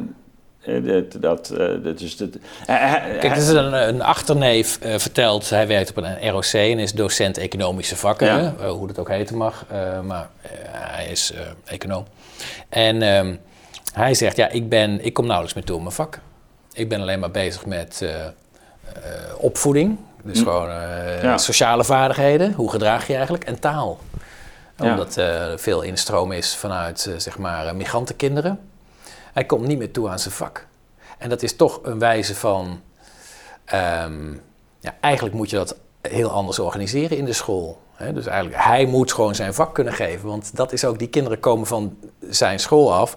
Eh, Dat, dat, dat is het. Kijk, dit is een, een achterneef eh, vertelt, hij werkt op een ROC en is docent economische vakken, Ja. hoe dat ook heten mag, maar hij is econoom. En ehm, hij zegt, ja, ik, ben, ik kom nauwelijks meer toe in mijn vak. Ik ben alleen maar bezig met eh, eh, opvoeding, dus Hm. gewoon eh, Ja. sociale vaardigheden, hoe gedraag je eigenlijk, en taal. Omdat er veel instroom is vanuit, zeg maar, migrantenkinderen. Hij komt niet meer toe aan zijn vak. En dat is toch een wijze van. ehm, ja, eigenlijk moet je dat heel anders organiseren in de school. Dus eigenlijk, hij moet gewoon zijn vak kunnen geven. Want dat is ook, die kinderen komen van zijn school af.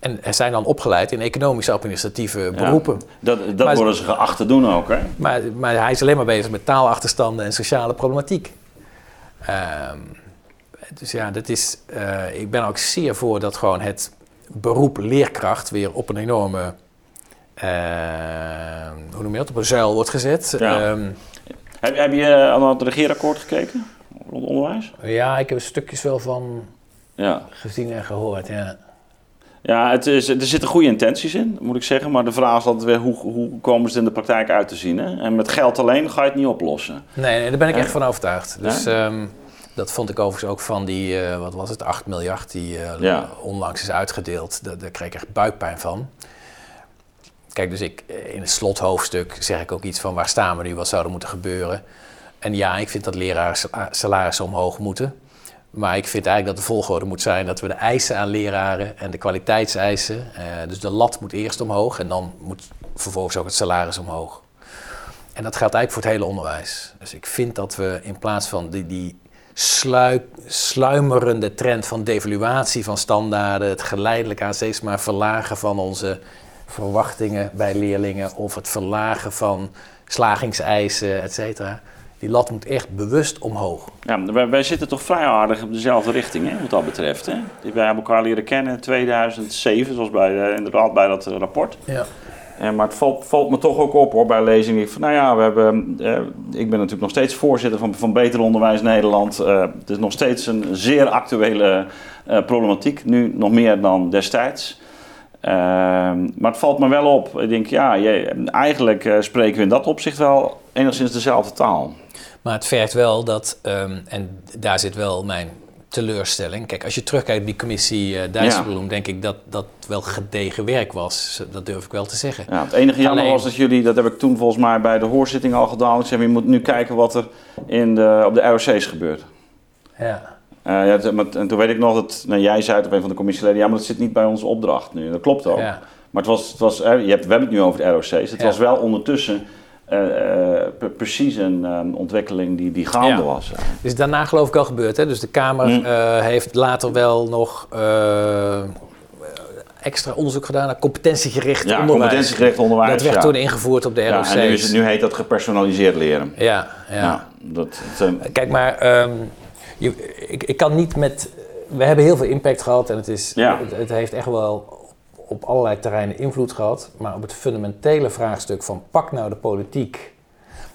En zijn dan opgeleid in economische administratieve beroepen. Dat, dat Maar- worden ze geacht te doen ook, hè? Maar, maar hij is alleen maar bezig met taalachterstanden en sociale problematiek. Ehm, dus ja, dat is, eh, ik ben ook zeer voor dat gewoon het beroep leerkracht weer op een enorme, eh, hoe noem je dat, op een zuil wordt gezet. Ja. Ehm, Heb, heb je aan het regeerakkoord gekeken? Rond onderwijs? ja, ik heb stukjes wel van Ja. gezien en gehoord, ja. Ja, het is, er zitten goede intenties in, moet ik zeggen. Maar de vraag is altijd weer, hoe, hoe komen ze in de praktijk uit te zien? Hè? En met geld alleen ga je het niet oplossen. Nee, nee, daar ben ik Ja. echt van overtuigd. Dus ehm, dat vond ik overigens ook van die, eh, wat was het, 8 miljard die Ja. onlangs is uitgedeeld. Daar, daar kreeg ik echt buikpijn van. Kijk, dus ik, eh, in het slothoofdstuk zeg ik ook iets van waar staan we nu, wat zou er moeten gebeuren. En ja, ik vind dat leraren salarissen omhoog moeten. Maar ik vind eigenlijk dat de volgorde moet zijn dat we de eisen aan leraren en de kwaliteitseisen, eh, dus de lat moet eerst omhoog en dan moet vervolgens ook het salaris omhoog. En dat geldt eigenlijk voor het hele onderwijs. Dus ik vind dat we in plaats van die, die sluimerende trend van devaluatie van standaarden, het geleidelijk aan steeds maar verlagen van onze verwachtingen bij leerlingen of het verlagen van slagingseisen, et cetera. Die lat moet echt bewust omhoog. Ja, wij, wij zitten toch vrij aardig op dezelfde richting, hè, wat dat betreft. Hè? Wij hebben elkaar leren kennen in 2007, zoals bij, inderdaad bij dat rapport. Ja. En, maar het valt, valt, me toch ook op hoor, bij lezingen. Van, nou ja, we hebben, eh, ik ben natuurlijk nog steeds voorzitter van, van Beter Onderwijs Nederland. Uh, het is nog steeds een zeer actuele problematiek, nu nog meer dan destijds. Maar het valt me wel op. Ik denk, ja, je, eigenlijk spreken we in dat opzicht wel enigszins dezelfde taal. Maar het vergt wel dat, um, en daar zit wel mijn teleurstelling. Kijk, als je terugkijkt op die commissie uh, Dijsselbloem, denk ik dat dat wel gedegen werk was. Dat durf ik wel te zeggen. Ja, het enige jammer was dat jullie, dat heb ik toen volgens mij bij de hoorzitting al gedaan. Ik zeg, je moet nu kijken wat er in de, op de ROC's gebeurt. Ja. Uh, ja, en toen weet ik nog dat nou, jij zei op een van de commissieleden, ja, maar dat zit niet bij onze opdracht nu. Dat klopt ook. Ja. Maar het was, het was, je hebt, we hebben het nu over de ROC's. Het was wel ondertussen uh, precies een um, ontwikkeling die, die gaande ja. was. Is daarna geloof ik al gebeurd. Hè? Dus de Kamer mm. uh, heeft later wel nog extra onderzoek gedaan naar competentiegericht ja, onderwijs. competentiegericht onderwijs. Dat werd ja. toen ingevoerd op de ROC. Ja, en nu, is het, nu heet dat gepersonaliseerd leren. Ja, ja. dat, het, Kijk, maar um, je, ik, ik kan niet met... We hebben heel veel impact gehad en het, is, het, het heeft echt wel op allerlei terreinen invloed gehad. Maar op het fundamentele vraagstuk van pak nou de politiek.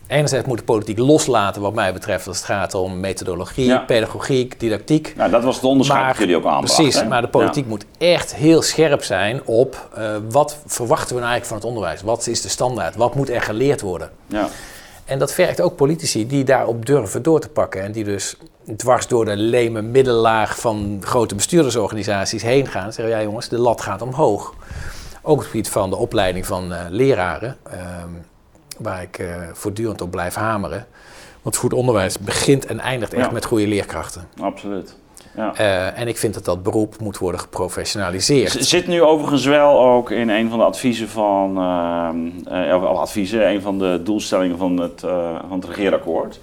Enerzijds moet de politiek loslaten wat mij betreft als het gaat om methodologie, pedagogiek, didactiek. Nou, dat was het onderscheid dat jullie ook aanbrachten. Precies, maar de politiek moet echt heel scherp zijn op uh, wat verwachten we nou eigenlijk van het onderwijs? Wat is de standaard? Wat moet er geleerd worden? Ja. En dat vergt ook politici die daarop durven door te pakken. En die dus dwars door de leme middellaag van grote bestuurdersorganisaties heen gaan. En zeggen, ja jongens, de lat gaat omhoog. Ook op het gebied van de opleiding van uh, leraren. Uh, waar ik uh, voortdurend op blijf hameren. Want goed onderwijs begint en eindigt echt ja. met goede leerkrachten. Absoluut. Ja. Uh, en ik vind dat dat beroep moet worden geprofessionaliseerd. Zit nu overigens wel ook in een van de adviezen van, uh, uh, adviezen, een van de doelstellingen van het, van het regeerakkoord.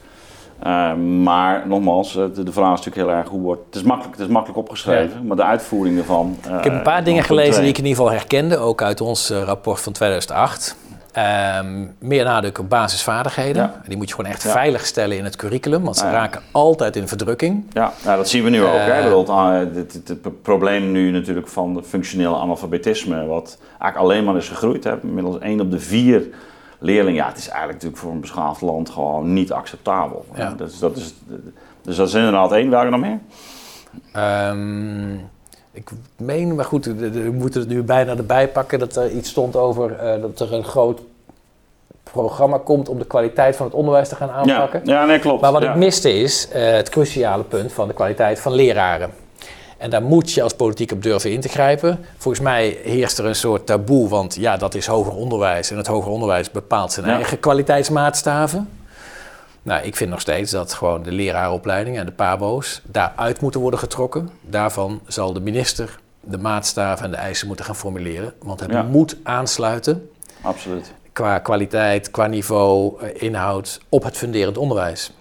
maar nogmaals, de, de, vraag is natuurlijk heel erg hoe wordt. Het is makkelijk, het is makkelijk opgeschreven, ja. maar de uitvoering ervan. ik heb een paar dingen gelezen die ik in ieder geval herkende, ook uit ons rapport van 2008. Um, meer nadruk op basisvaardigheden. Ja. Die moet je gewoon echt ja. veilig stellen in het curriculum, want ze ja. raken altijd in verdrukking. Ja, nou, dat zien we nu ook. Uh, hè. Het, het, het, probleem nu natuurlijk van de functionele analfabetisme, wat eigenlijk alleen maar is gegroeid. Hè. Inmiddels 1 op de 4 leerlingen. Ja, het is eigenlijk natuurlijk voor een beschaafd land gewoon niet acceptabel. Ja. Dus, dat is, dus dat is inderdaad één. Welke nog meer? Um, ik meen, maar goed, we moeten het nu bijna erbij pakken dat er iets stond over uh, dat er een groot programma komt om de kwaliteit van het onderwijs te gaan aanpakken. Ja, ja nee, klopt. Maar wat ja. ik miste is uh, het cruciale punt van de kwaliteit van leraren. En daar moet je als politiek op durven in te grijpen. Volgens mij heerst er een soort taboe, want ja, dat is hoger onderwijs. En het hoger onderwijs bepaalt zijn ja. eigen kwaliteitsmaatstaven. Nou, ik vind nog steeds dat gewoon de leraaropleiding en de PABO's daaruit moeten worden getrokken. Daarvan zal de minister de maatstaven en de eisen moeten gaan formuleren. Want het ja. moet aansluiten. Absoluut. Qua kwaliteit, qua niveau, inhoud op het funderend onderwijs.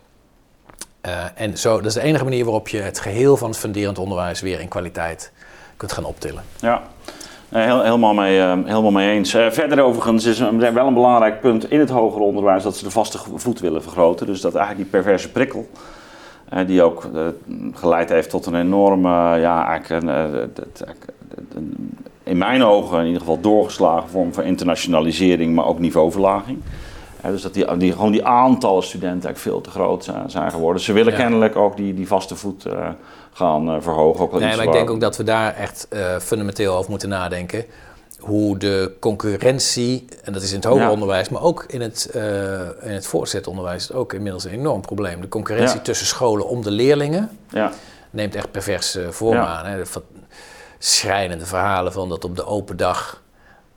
Uh, en zo, dat is de enige manier waarop je het geheel van het funderend onderwijs weer in kwaliteit kunt gaan optillen. Ja, Heel, helemaal, mee, uh, helemaal mee eens. Uh, verder overigens is een, wel een belangrijk punt in het hoger onderwijs dat ze de vaste voet willen vergroten. Dus dat eigenlijk die perverse prikkel, die ook geleid heeft tot een enorme, ja, eigenlijk een, in mijn ogen in ieder geval doorgeslagen vorm van internationalisering, maar ook niveauverlaging. Dus dat die, die, gewoon die aantallen studenten eigenlijk veel te groot zijn, zijn geworden. Ze willen ja. kennelijk ook die, die vaste voet gaan uh, verhogen. Ook nee, maar ik denk ook dat we daar echt uh, fundamenteel over moeten nadenken. Hoe de concurrentie, en dat is in het hoger ja. onderwijs, maar ook in het, in het voortgezet onderwijs, is ook inmiddels een enorm probleem. De concurrentie ja. tussen scholen om de leerlingen neemt echt perverse vorm aan. Hè. De schrijnende verhalen van dat op de open dag,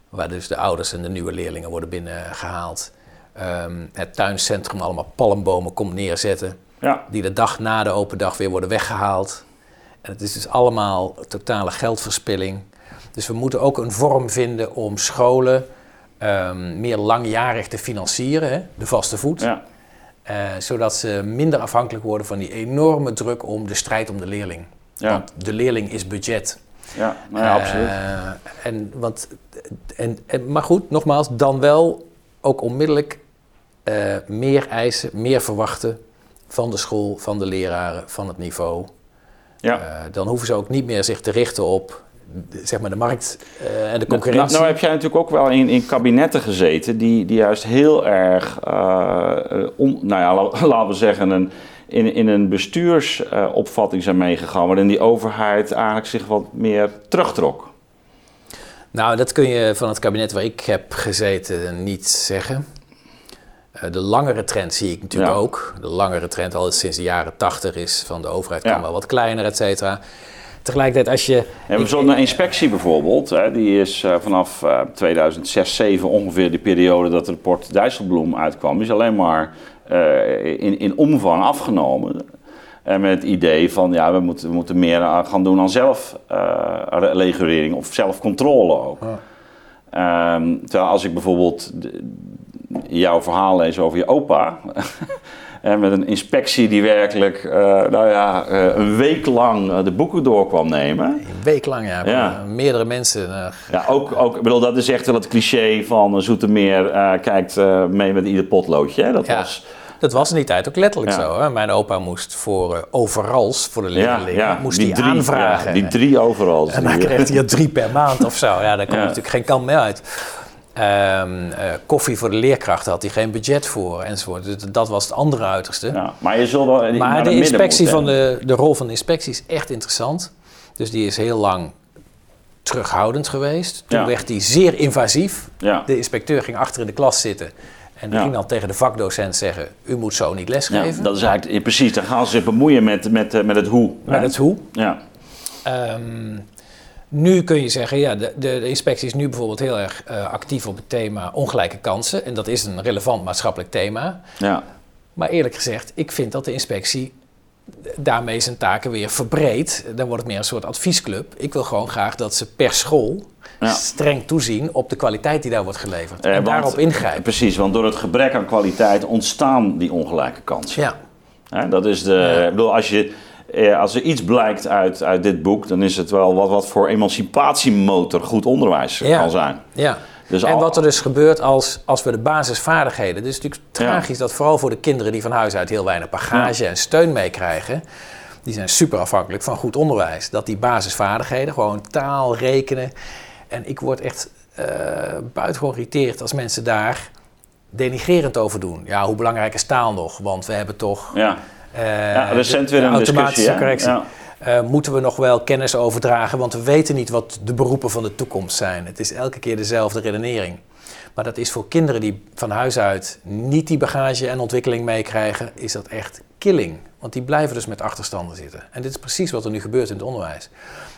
waar dus de ouders en de nieuwe leerlingen worden binnengehaald, um, het tuincentrum allemaal palmbomen komt neerzetten. Ja. Die de dag na de open dag weer worden weggehaald. En het is dus allemaal totale geldverspilling. Dus we moeten ook een vorm vinden om scholen um, meer langjarig te financieren, hè? de vaste voet. Ja. Uh, zodat ze minder afhankelijk worden van die enorme druk om de strijd om de leerling. Ja. Want de leerling is budget. Ja, nou ja absoluut. en, want, en, en, maar goed, nogmaals, dan wel ook onmiddellijk meer eisen, meer verwachten van de school, van de leraren, van het niveau. Ja. Uh, dan hoeven ze ook niet meer zich te richten op zeg maar de markt uh, en de concurrentie. Nou, nou, heb jij natuurlijk ook wel in, in kabinetten gezeten die, die juist heel erg, nou ja, laten we zeggen, een, in, in een bestuursopvatting zijn meegegaan, waarin die overheid eigenlijk zich wat meer terugtrok. Nou, dat kun je van het kabinet waar ik heb gezeten niet zeggen. Eh, de langere trend zie ik natuurlijk ook. De langere trend al sinds de jaren tachtig is van de overheid kan wel wat kleiner, et cetera. Tegelijkertijd als je... Zo'n inspectie bijvoorbeeld, hè, die is uh, vanaf uh, 2006, 2007 ongeveer de periode dat het rapport Dijsselbloem uitkwam, is alleen maar uh, in, in omvang afgenomen. En met het idee van, ja, we moeten, we moeten meer gaan doen aan zelfregulering of zelfcontrole ook. Um, terwijl als ik bijvoorbeeld jouw verhaal lees over je opa. en met een inspectie die werkelijk, uh, nou ja, uh, een week lang uh, de boeken door kwam nemen. Een week lang, ja. ja. Meerdere mensen. Ja, ook, ook, ik bedoel, dat is echt wel het cliché van Zoetermeer kijkt mee met ieder potloodje. Hè? Dat ja. was... Dat was in die tijd ook letterlijk zo. Hè? Mijn opa moest voor overals, voor de leerlingen, ja, moest die, drie, aanvragen. die drie overals. En dan kreeg hij er drie per maand of zo. Ja, daar komt natuurlijk geen kant meer uit. Um, uh, koffie voor de leerkrachten had hij geen budget voor enzovoort. Dus dat was het andere uiterste. Ja, maar je zult wel maar de inspectie van de, de rol van de inspectie is echt interessant. Dus die is heel lang terughoudend geweest. Toen werd hij zeer invasief. Ja. De inspecteur ging achter in de klas zitten. En die ging dan tegen de vakdocent zeggen: U moet zo niet lesgeven. Ja, dat is eigenlijk precies. Dan gaan ze zich bemoeien met, met, eh, met het hoe. Met het hoe. Ja. Um, nu kun je zeggen, ja, de, de, de inspectie is nu bijvoorbeeld heel erg uh, actief op het thema ongelijke kansen. En dat is een relevant maatschappelijk thema. Ja. Maar eerlijk gezegd, ik vind dat de inspectie daarmee zijn taken weer verbreedt. Dan wordt het meer een soort adviesclub. Ik wil gewoon graag dat ze per school ja. streng toezien op de kwaliteit die daar wordt geleverd. Eh, en daarop ingrijpen. Precies, want door het gebrek aan kwaliteit ontstaan die ongelijke kansen. Ja. dat is de. Ik bedoel, als je eh, als er iets blijkt uit, uit dit boek, dan is het wel wat, wat voor emancipatiemotor goed onderwijs kan zijn. Ja. Dus en wat er dus gebeurt als, als we de basisvaardigheden. Het is natuurlijk tragisch dat vooral voor de kinderen die van huis uit heel weinig bagage en steun meekrijgen. Die zijn super afhankelijk van goed onderwijs. Dat die basisvaardigheden, gewoon taal, rekenen. En ik word echt uh, buitengewoon geïrriteerd als mensen daar denigerend over doen. Ja, hoe belangrijk is taal nog? Want we hebben toch. Ja uh, ja, recent weer een automatische correctie. Uh, moeten we nog wel kennis overdragen, want we weten niet wat de beroepen van de toekomst zijn. Het is elke keer dezelfde redenering. Maar dat is voor kinderen die van huis uit niet die bagage en ontwikkeling meekrijgen, is dat echt killing. Want die blijven dus met achterstanden zitten. En dit is precies wat er nu gebeurt in het onderwijs.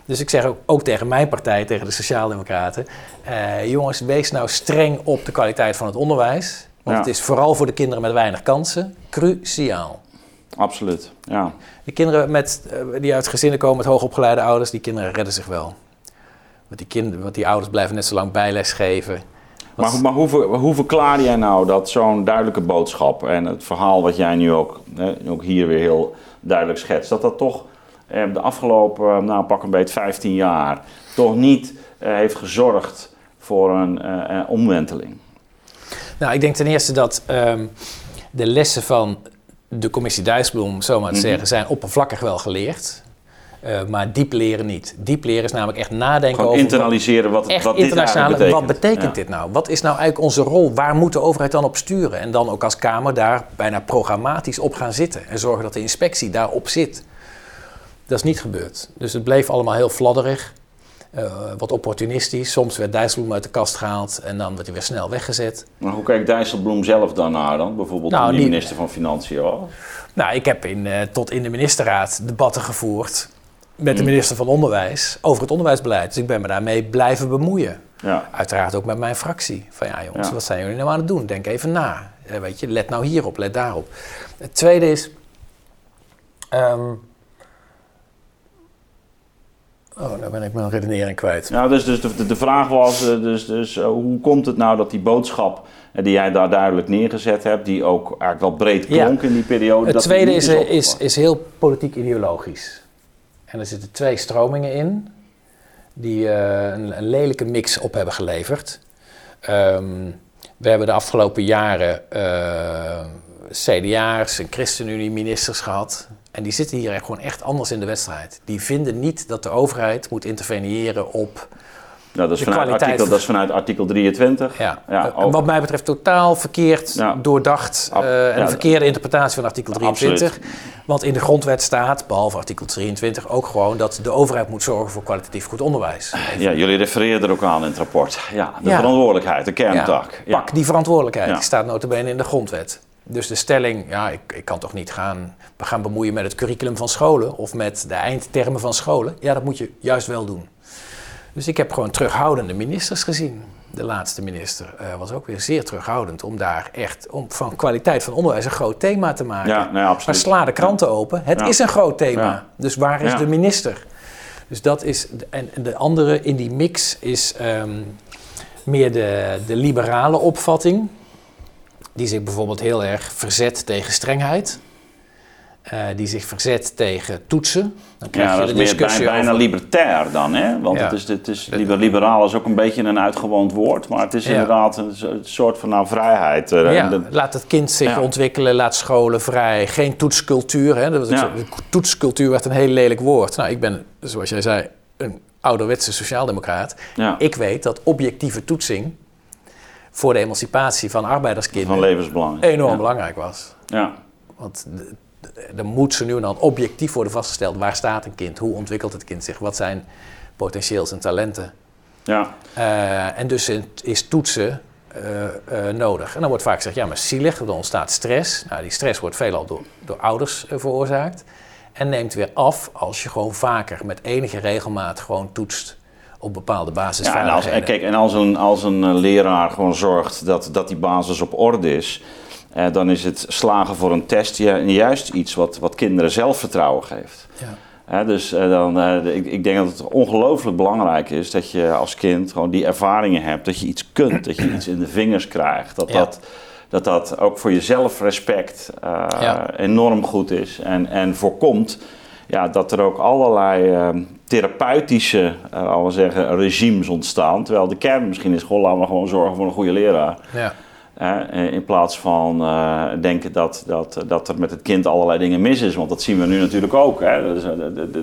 Dus ik zeg ook, ook tegen mijn partij, tegen de Sociaaldemocraten: uh, jongens, wees nou streng op de kwaliteit van het onderwijs. Want het is vooral voor de kinderen met weinig kansen cruciaal. Absoluut, ja. Die kinderen met, eh, die uit gezinnen komen met hoogopgeleide ouders, die kinderen redden zich wel. Want die, kinderen, want die ouders blijven net zo lang bijles geven. Maar, maar hoe, hoe verklaar jij nou dat zo'n duidelijke boodschap en het verhaal wat jij nu ook, hè, ook hier weer heel duidelijk schetst, dat dat toch eh, de afgelopen, nou pak een beetje 15 jaar, toch niet eh, heeft gezorgd voor een eh, omwenteling? Nou, ik denk ten eerste dat ehm, de lessen van de commissie Dijsselbloem, zo maar te mhm. zeggen, zijn oppervlakkig wel geleerd. Uh, maar diep leren niet. Diep leren is namelijk echt nadenken Gewoon over... internaliseren wat, echt wat internationale, dit Wat betekent dit nou? Wat is nou eigenlijk onze rol? Waar moet de overheid dan op sturen? En dan ook als Kamer daar bijna programmatisch op gaan zitten. En zorgen dat de inspectie daarop zit. Dat is niet gebeurd. Dus het bleef allemaal heel fladderig. Uh, wat opportunistisch. Soms werd Dijsselbloem uit de kast gehaald en dan werd hij weer snel weggezet. Maar hoe kijkt Dijsselbloem zelf daarnaar dan? Bijvoorbeeld nou, de minister van Financiën al? Nou, ik heb in, uh, tot in de ministerraad debatten gevoerd met de hmm. minister van Onderwijs over het onderwijsbeleid. Dus ik ben me daarmee blijven bemoeien. Ja. Uiteraard ook met mijn fractie. Van ja jongens, wat zijn jullie nou aan het doen? Denk even na. Uh, weet je, let nou hierop, let daarop. Het tweede is... Um, Oh, daar ben ik mijn redenering kwijt. Nou, dus, dus de, de vraag was, eh, dus, dus, uh, hoe komt het nou dat die boodschap die jij daar duidelijk neergezet hebt, die ook eigenlijk wel breed klonk ja. in die periode. Het tweede is, is, is, heel politiek ideologisch. En er zitten twee stromingen in die uh, een, een, lelijke mix op hebben geleverd. Um, we hebben de afgelopen jaren uh, CDA's en ChristenUnie-ministers gehad. En die zitten hier gewoon echt anders in de wedstrijd. Die vinden niet dat de overheid moet interveneren op nou, dat, is vanuit artikel, dat is vanuit artikel 23. Ja. ja eh, wat mij betreft totaal verkeerd doordacht uh, en een verkeerde interpretatie van artikel 23. Want in de grondwet staat, behalve artikel 23, ook gewoon dat de overheid moet zorgen voor kwalitatief goed onderwijs. Ja, jullie refereren er ook aan in het rapport. Ja, de verantwoordelijkheid, de kerntak. Pak die verantwoordelijkheid, die staat notabene in de grondwet. Dus de stelling, ja, ik, ik kan toch niet gaan, we gaan bemoeien met het curriculum van scholen of met de eindtermen van scholen. Ja, dat moet je juist wel doen. Dus ik heb gewoon terughoudende ministers gezien. De laatste minister uh, was ook weer zeer terughoudend om daar echt om van kwaliteit van onderwijs een groot thema te maken. Ja, nee, absoluut. Maar sla de kranten open. Het is een groot thema. Dus waar is de minister? Dus dat is. En de andere in die mix is um, meer de, de liberale opvatting. Die zich bijvoorbeeld heel erg verzet tegen strengheid. Uh, die zich verzet tegen toetsen. Dan krijg ja, je dat de is meer bijna, libertair dan, hè? Want het is, het is, liberaal is ook een beetje een uitgewoond woord, maar het is inderdaad een, soort van nou, vrijheid. Uh, ja, laat het kind zich ontwikkelen, laat scholen vrij. Geen toetscultuur, hè? Dat Toetscultuur werd een heel lelijk woord. Nou, ik ben, zoals jij zei, een ouderwetse sociaaldemocraat. Ik weet dat objectieve toetsing voor de emancipatie van arbeiderskinderen... Van levensbelang. Enorm belangrijk was. Ja. Want er moet ze nu en dan objectief worden vastgesteld. Waar staat een kind? Hoe ontwikkelt het kind zich? Wat zijn potentieels en talenten? Ja. Uh, en dus is toetsen uh, uh, nodig. En dan wordt vaak gezegd, ja, maar zielig, er ontstaat stress. Nou, die stress wordt veelal door, door ouders veroorzaakt. En neemt weer af als je gewoon vaker met enige regelmaat gewoon toetst op bepaalde basisvaardigheden. Ja, en, als, kijk, en als een, als een leraar gewoon zorgt dat, dat die basis op orde is uh, dan is het slagen voor een test juist iets wat, wat kinderen zelfvertrouwen geeft. Ja. dus uh, dan, uh, ik, ik, denk dat het ongelooflijk belangrijk is dat je als kind gewoon die ervaringen hebt, dat je iets kunt, dat je iets in de vingers krijgt. Dat, dat, dat, dat ook voor je zelfrespect ja. enorm goed is en, en voorkomt ja, dat er ook allerlei therapeutische uh, zeggen, regimes ontstaan. Terwijl de kern misschien is gewoon laten we gewoon zorgen voor een goede leraar. Ja. Uh, in plaats van uh, denken dat, dat, dat er met het kind allerlei dingen mis is. Want dat zien we nu natuurlijk ook. Hè. Er, is,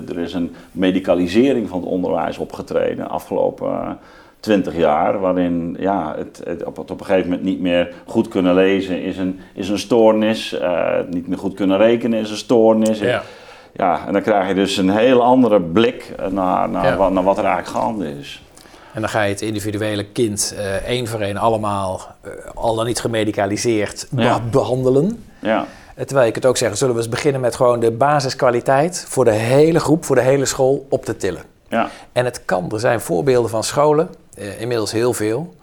er is een medicalisering van het onderwijs opgetreden de afgelopen twintig jaar. Waarin ja, het, op een gegeven moment niet meer goed kunnen lezen is een, is een stoornis. Uh, niet meer goed kunnen rekenen is een stoornis. Ja. Ja, en dan krijg je dus een heel andere blik naar, naar, ja. wat, naar wat er eigenlijk gaande is. En dan ga je het individuele kind uh, één voor één allemaal, uh, al dan niet gemedicaliseerd, behandelen. Ja. Uh, terwijl ik het ook zeggen, zullen we eens beginnen met gewoon de basiskwaliteit voor de hele groep, voor de hele school op te tillen. Ja. En het kan, er zijn voorbeelden van scholen, inmiddels heel veel,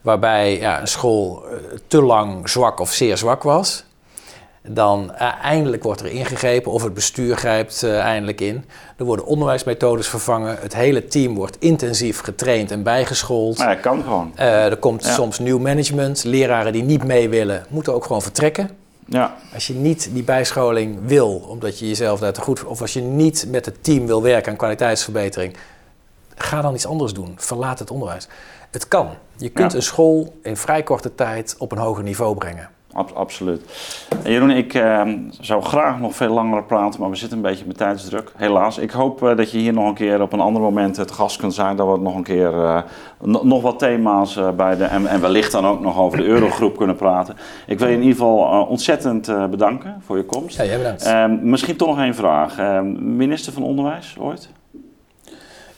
waarbij ja, een school te lang zwak of zeer zwak was dan uh, eindelijk wordt er ingegrepen of het bestuur grijpt uh, eindelijk in. Er worden onderwijsmethodes vervangen. Het hele team wordt intensief getraind en bijgeschoold. Maar dat kan gewoon. Uh, er komt soms nieuw management. Leraren die niet mee willen, moeten ook gewoon vertrekken. Ja. Als je niet die bijscholing wil, omdat je jezelf daar te goed... of als je niet met het team wil werken aan kwaliteitsverbetering... ga dan iets anders doen. Verlaat het onderwijs. Het kan. Je kunt een school in vrij korte tijd op een hoger niveau brengen absoluut. Jeroen, ik uh, zou graag nog veel langer praten, maar we zitten een beetje met tijdsdruk, helaas. Ik hoop uh, dat je hier nog een keer op een ander moment het gast kunt zijn, dat we nog een keer uh, nog wat thema's bij de, en, en, wellicht dan ook nog over de Eurogroep kunnen praten. Ik wil je in ieder geval ontzettend bedanken voor je komst. Ja, jij bedankt. Ehm, misschien toch nog één vraag. Ehm, minister van Onderwijs ooit?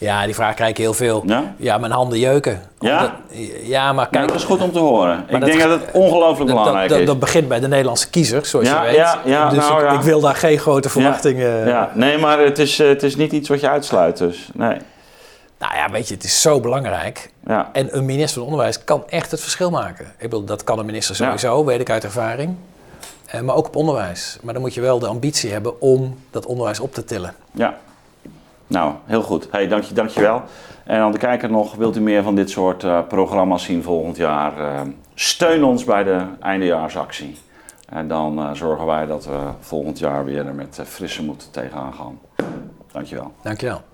Ja, die vraag krijg ik heel veel. Ja, ja mijn handen jeuken. Ja? ja, maar kijk... dat is goed om te horen. Ik denk dat het ongelooflijk belangrijk dat, is. Dat begint bij de Nederlandse kiezer, zoals je weet. Ja, ja, dus nou, ik, ik, wil daar geen grote verwachtingen... Ja, nee, maar het is, eh, het is niet iets wat je uitsluit, dus nee. Nou ja, weet je, het is zo belangrijk. Ja. En een minister van Onderwijs kan echt het verschil maken. Ik bedoel, dat kan een minister sowieso, weet ik uit ervaring. Eh, maar ook op onderwijs. Maar dan moet je wel de ambitie hebben om dat onderwijs op te tillen. Ja, Nou, heel goed. Hey, dank, je, dank je wel. En aan de kijker nog, wilt u meer van dit soort uh, programma's zien volgend jaar? Uh, steun ons bij de eindejaarsactie. En dan uh, zorgen wij dat we volgend jaar weer met frisse moed tegenaan gaan. Dankjewel. Dankjewel.